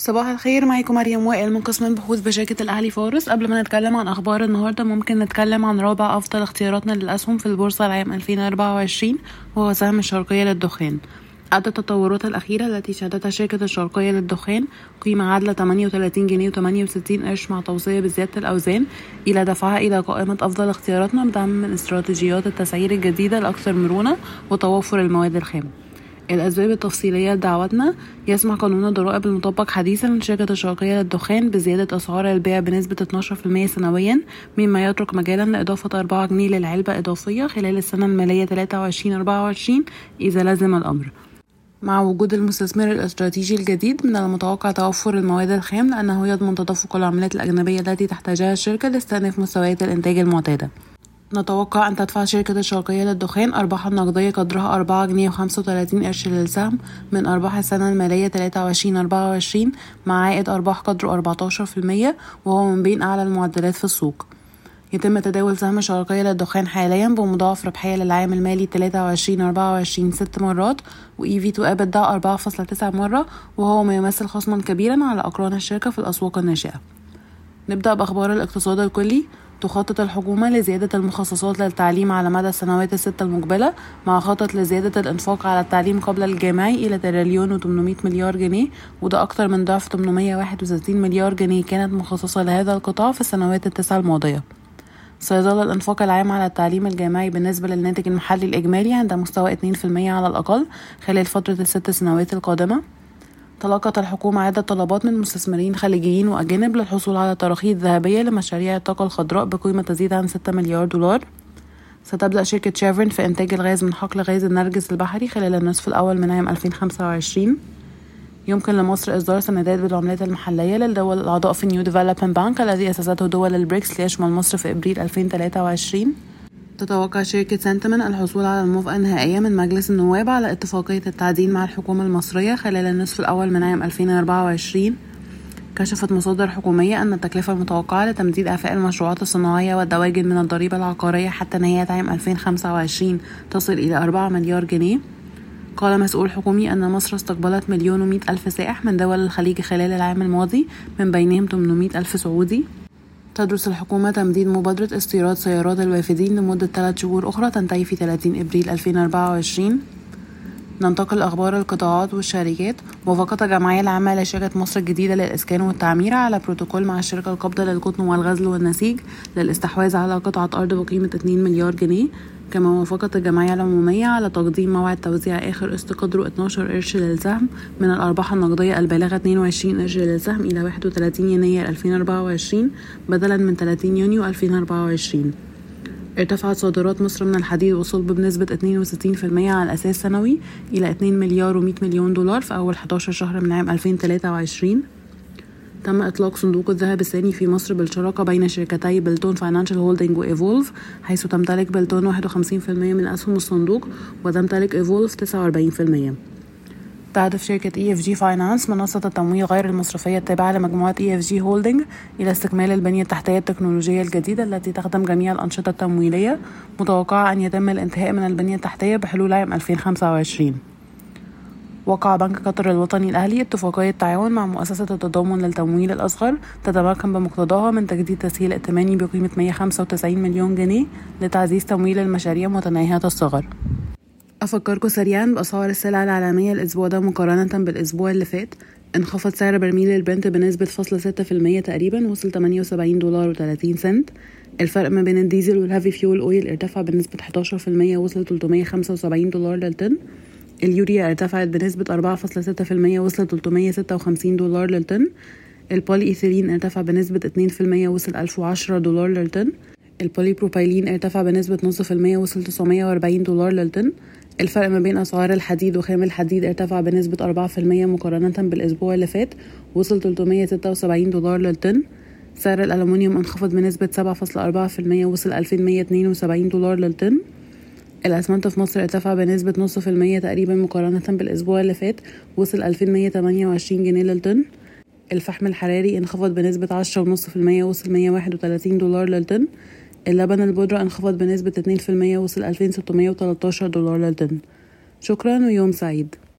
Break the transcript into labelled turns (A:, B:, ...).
A: صباح الخير معاكم مريم وائل من قسم البحوث بشركة الأهلي فارس قبل ما نتكلم عن أخبار النهاردة ممكن نتكلم عن رابع أفضل اختياراتنا للأسهم في البورصة العام 2024 وهو سهم الشرقية للدخان. أدت التطورات الأخيرة التي شهدتها شركة الشرقية للدخان قيمة عادلة 38 جنيه و68 قرش مع توصية بزيادة الأوزان إلى دفعها إلى قائمة أفضل اختياراتنا بدعم من استراتيجيات التسعير الجديدة الأكثر مرونة وتوفر المواد الخام. الأسباب التفصيلية لدعوتنا يسمح قانون الضرائب المطبق حديثا لشركة الشرقية للدخان بزيادة أسعار البيع بنسبة 12% سنويا مما يترك مجالا لإضافة 4 جنيه للعلبة إضافية خلال السنة المالية 23-24 إذا لزم الأمر. مع وجود المستثمر الاستراتيجي الجديد من المتوقع توفر المواد الخام لأنه يضمن تدفق العملات الأجنبية التي تحتاجها الشركة لاستئناف مستويات الإنتاج المعتادة. نتوقع أن تدفع شركة الشرقية للدخان أرباحا نقدية قدرها أربعة جنيه وخمسة وتلاتين قرش للسهم من أرباح السنة المالية تلاتة وعشرين أربعة وعشرين مع عائد أرباح قدره أربعتاشر في المية وهو من بين أعلى المعدلات في السوق. يتم تداول سهم الشرقية للدخان حاليا بمضاعف ربحية للعام المالي تلاتة وعشرين أربعة وعشرين ست مرات و EV to EBITDA أربعة فاصلة تسعة مرة وهو ما يمثل خصما كبيرا على أقران الشركة في الأسواق الناشئة. نبدأ بأخبار الاقتصاد الكلي. تخطط الحكومة لزيادة المخصصات للتعليم على مدى السنوات الستة المقبلة مع خطط لزيادة الإنفاق على التعليم قبل الجامعي إلى تريليون وتمنمية مليار جنيه وده أكتر من ضعف 861 مليار جنيه كانت مخصصة لهذا القطاع في السنوات التسع الماضية. سيظل الإنفاق العام على التعليم الجامعي بالنسبة للناتج المحلي الإجمالي عند مستوى 2% على الأقل خلال فترة الست سنوات القادمة. تلقت الحكومة عدة طلبات من مستثمرين خليجيين وأجانب للحصول على تراخيص ذهبية لمشاريع الطاقة الخضراء بقيمة تزيد عن 6 مليار دولار. ستبدأ شركة شيفرون في إنتاج الغاز من حقل غاز النرجس البحري خلال النصف الأول من عام 2025 يمكن لمصر إصدار سندات بالعملات المحلية للدول الأعضاء في New Development Bank الذي أسسته دول البريكس ليشمل مصر في إبريل 2023 تتوقع شركة سنتامين الحصول على الموافقة النهائية من مجلس النواب على اتفاقية التعدين مع الحكومة المصرية خلال النصف الأول من عام 2024 كشفت مصادر حكومية أن التكلفة المتوقعة لتمديد إعفاء المشروعات الصناعية والدواجن من الضريبة العقارية حتى نهاية عام 2025 تصل إلى 4 مليار جنيه. قال مسؤول حكومي أن مصر استقبلت مليون ومئة ألف سائح من دول الخليج خلال العام الماضي من بينهم 800 ألف سعودي. تدرس الحكومة تمديد مبادرة استيراد سيارات الوافدين لمدة ثلاث شهور أخرى تنتهي في 30 إبريل 2024 ننتقل أخبار القطاعات والشركات. وافقت الجمعية العامة لشركة مصر الجديدة للإسكان والتعمير على بروتوكول مع الشركة القابضة للقطن والغزل والنسيج للاستحواذ على قطعة أرض بقيمة 2 مليار جنيه. كما وافقت الجمعية العمومية على تقديم موعد توزيع آخر قسط قدره 12 قرش للسهم من الأرباح النقدية البالغة 22 قرش للسهم إلى 31 يناير 2024 بدلا من 30 يونيو 2024 ارتفعت صادرات مصر من الحديد والصلب بنسبة 62% على أساس سنوي إلى 2 مليار و100 مليون دولار في أول 11 شهر من عام 2023 تم إطلاق صندوق الذهب الثاني في مصر بالشراكة بين شركتي بلتون Financial Holding وإيفولف حيث تمتلك بلتون 51% من أسهم الصندوق وتمتلك إيفولف 49% تهدف شركة EFG Finance منصة التمويل غير المصرفية التابعة لمجموعة EFG Holding إلى استكمال البنية التحتية التكنولوجية الجديدة التي تخدم جميع الأنشطة التمويلية متوقعة أن يتم الانتهاء من البنية التحتية بحلول عام 2025 وقع بنك قطر الوطني الأهلي اتفاقية تعاون مع مؤسسة التضامن للتمويل الأصغر تتمكن بمقتضاها من تجديد تسهيل ائتماني بقيمة 195 مليون جنيه لتعزيز تمويل المشاريع متناهية الصغر. أفكركم سريعا بأسعار السلع العالمية الأسبوع ده مقارنة بالأسبوع اللي فات. انخفض سعر برميل البرنت بنسبة فاصلة ستة في المية تقريبا وصل تمانية وسبعين دولار وتلاتين سنت. الفرق ما بين الديزل وال heavy fuel oil ارتفع بنسبة حداشر في المية وصل تلتمية خمسة وسبعين دولار للطن. اليوريا ارتفعت بنسبة أربعة فاصلة ستة في المية وصل تلتمية ستة وخمسين دولار للطن. البولي إيثيلين ارتفع بنسبة اتنين في المية وصل ألف وعشرة دولار للطن. ال polypropylene ارتفع بنسبة نص في المية وصل تسعمية وأربعين دولار للطن. الفرق ما بين أسعار الحديد وخام الحديد ارتفع بنسبة أربعة في المية مقارنة بالأسبوع اللي فات وصل تلتمية ستة وسبعين دولار للطن. سعر الألمنيوم انخفض بنسبة سبعة فاصلة أربعة في المية وصل ألفين مية اتنين وسبعين دولار للطن. الأسمنت في مصر ارتفع بنسبة نص في المية تقريبا مقارنة بالأسبوع اللي فات وصل ألفين مية تمانية وعشرين جنيه للطن. الفحم الحراري انخفض بنسبة عشرة ونص في المية وصل مية واحد وتلاتين دولار للطن. اللبن البودرة انخفض بنسبة اتنين في المية وصل ألفين ستمية وتلاتاشر دولار للطن. شكرا ويوم سعيد.